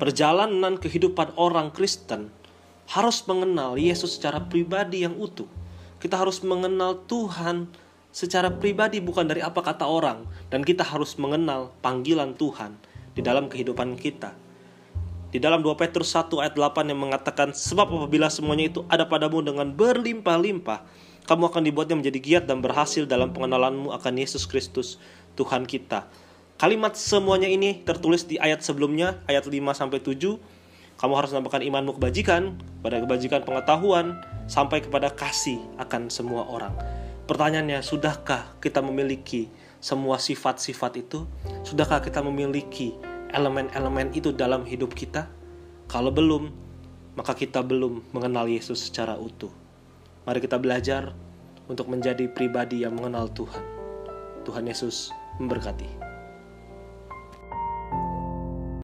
Perjalanan kehidupan orang Kristen harus mengenal Yesus secara pribadi yang utuh. Kita harus mengenal Tuhan secara pribadi bukan dari apa kata orang dan kita harus mengenal panggilan Tuhan di dalam kehidupan kita. Di dalam 2 Petrus 1 ayat 8 yang mengatakan sebab apabila semuanya itu ada padamu dengan berlimpah-limpah kamu akan dibuatnya menjadi giat dan berhasil dalam pengenalanmu akan Yesus Kristus Tuhan kita. Kalimat semuanya ini tertulis di ayat sebelumnya ayat 5 sampai 7 kamu harus menambahkan imanmu kebajikan, pada kebajikan pengetahuan, sampai kepada kasih akan semua orang. Pertanyaannya, sudahkah kita memiliki semua sifat-sifat itu? Sudahkah kita memiliki elemen-elemen itu dalam hidup kita? Kalau belum, maka kita belum mengenal Yesus secara utuh. Mari kita belajar untuk menjadi pribadi yang mengenal Tuhan. Tuhan Yesus memberkati.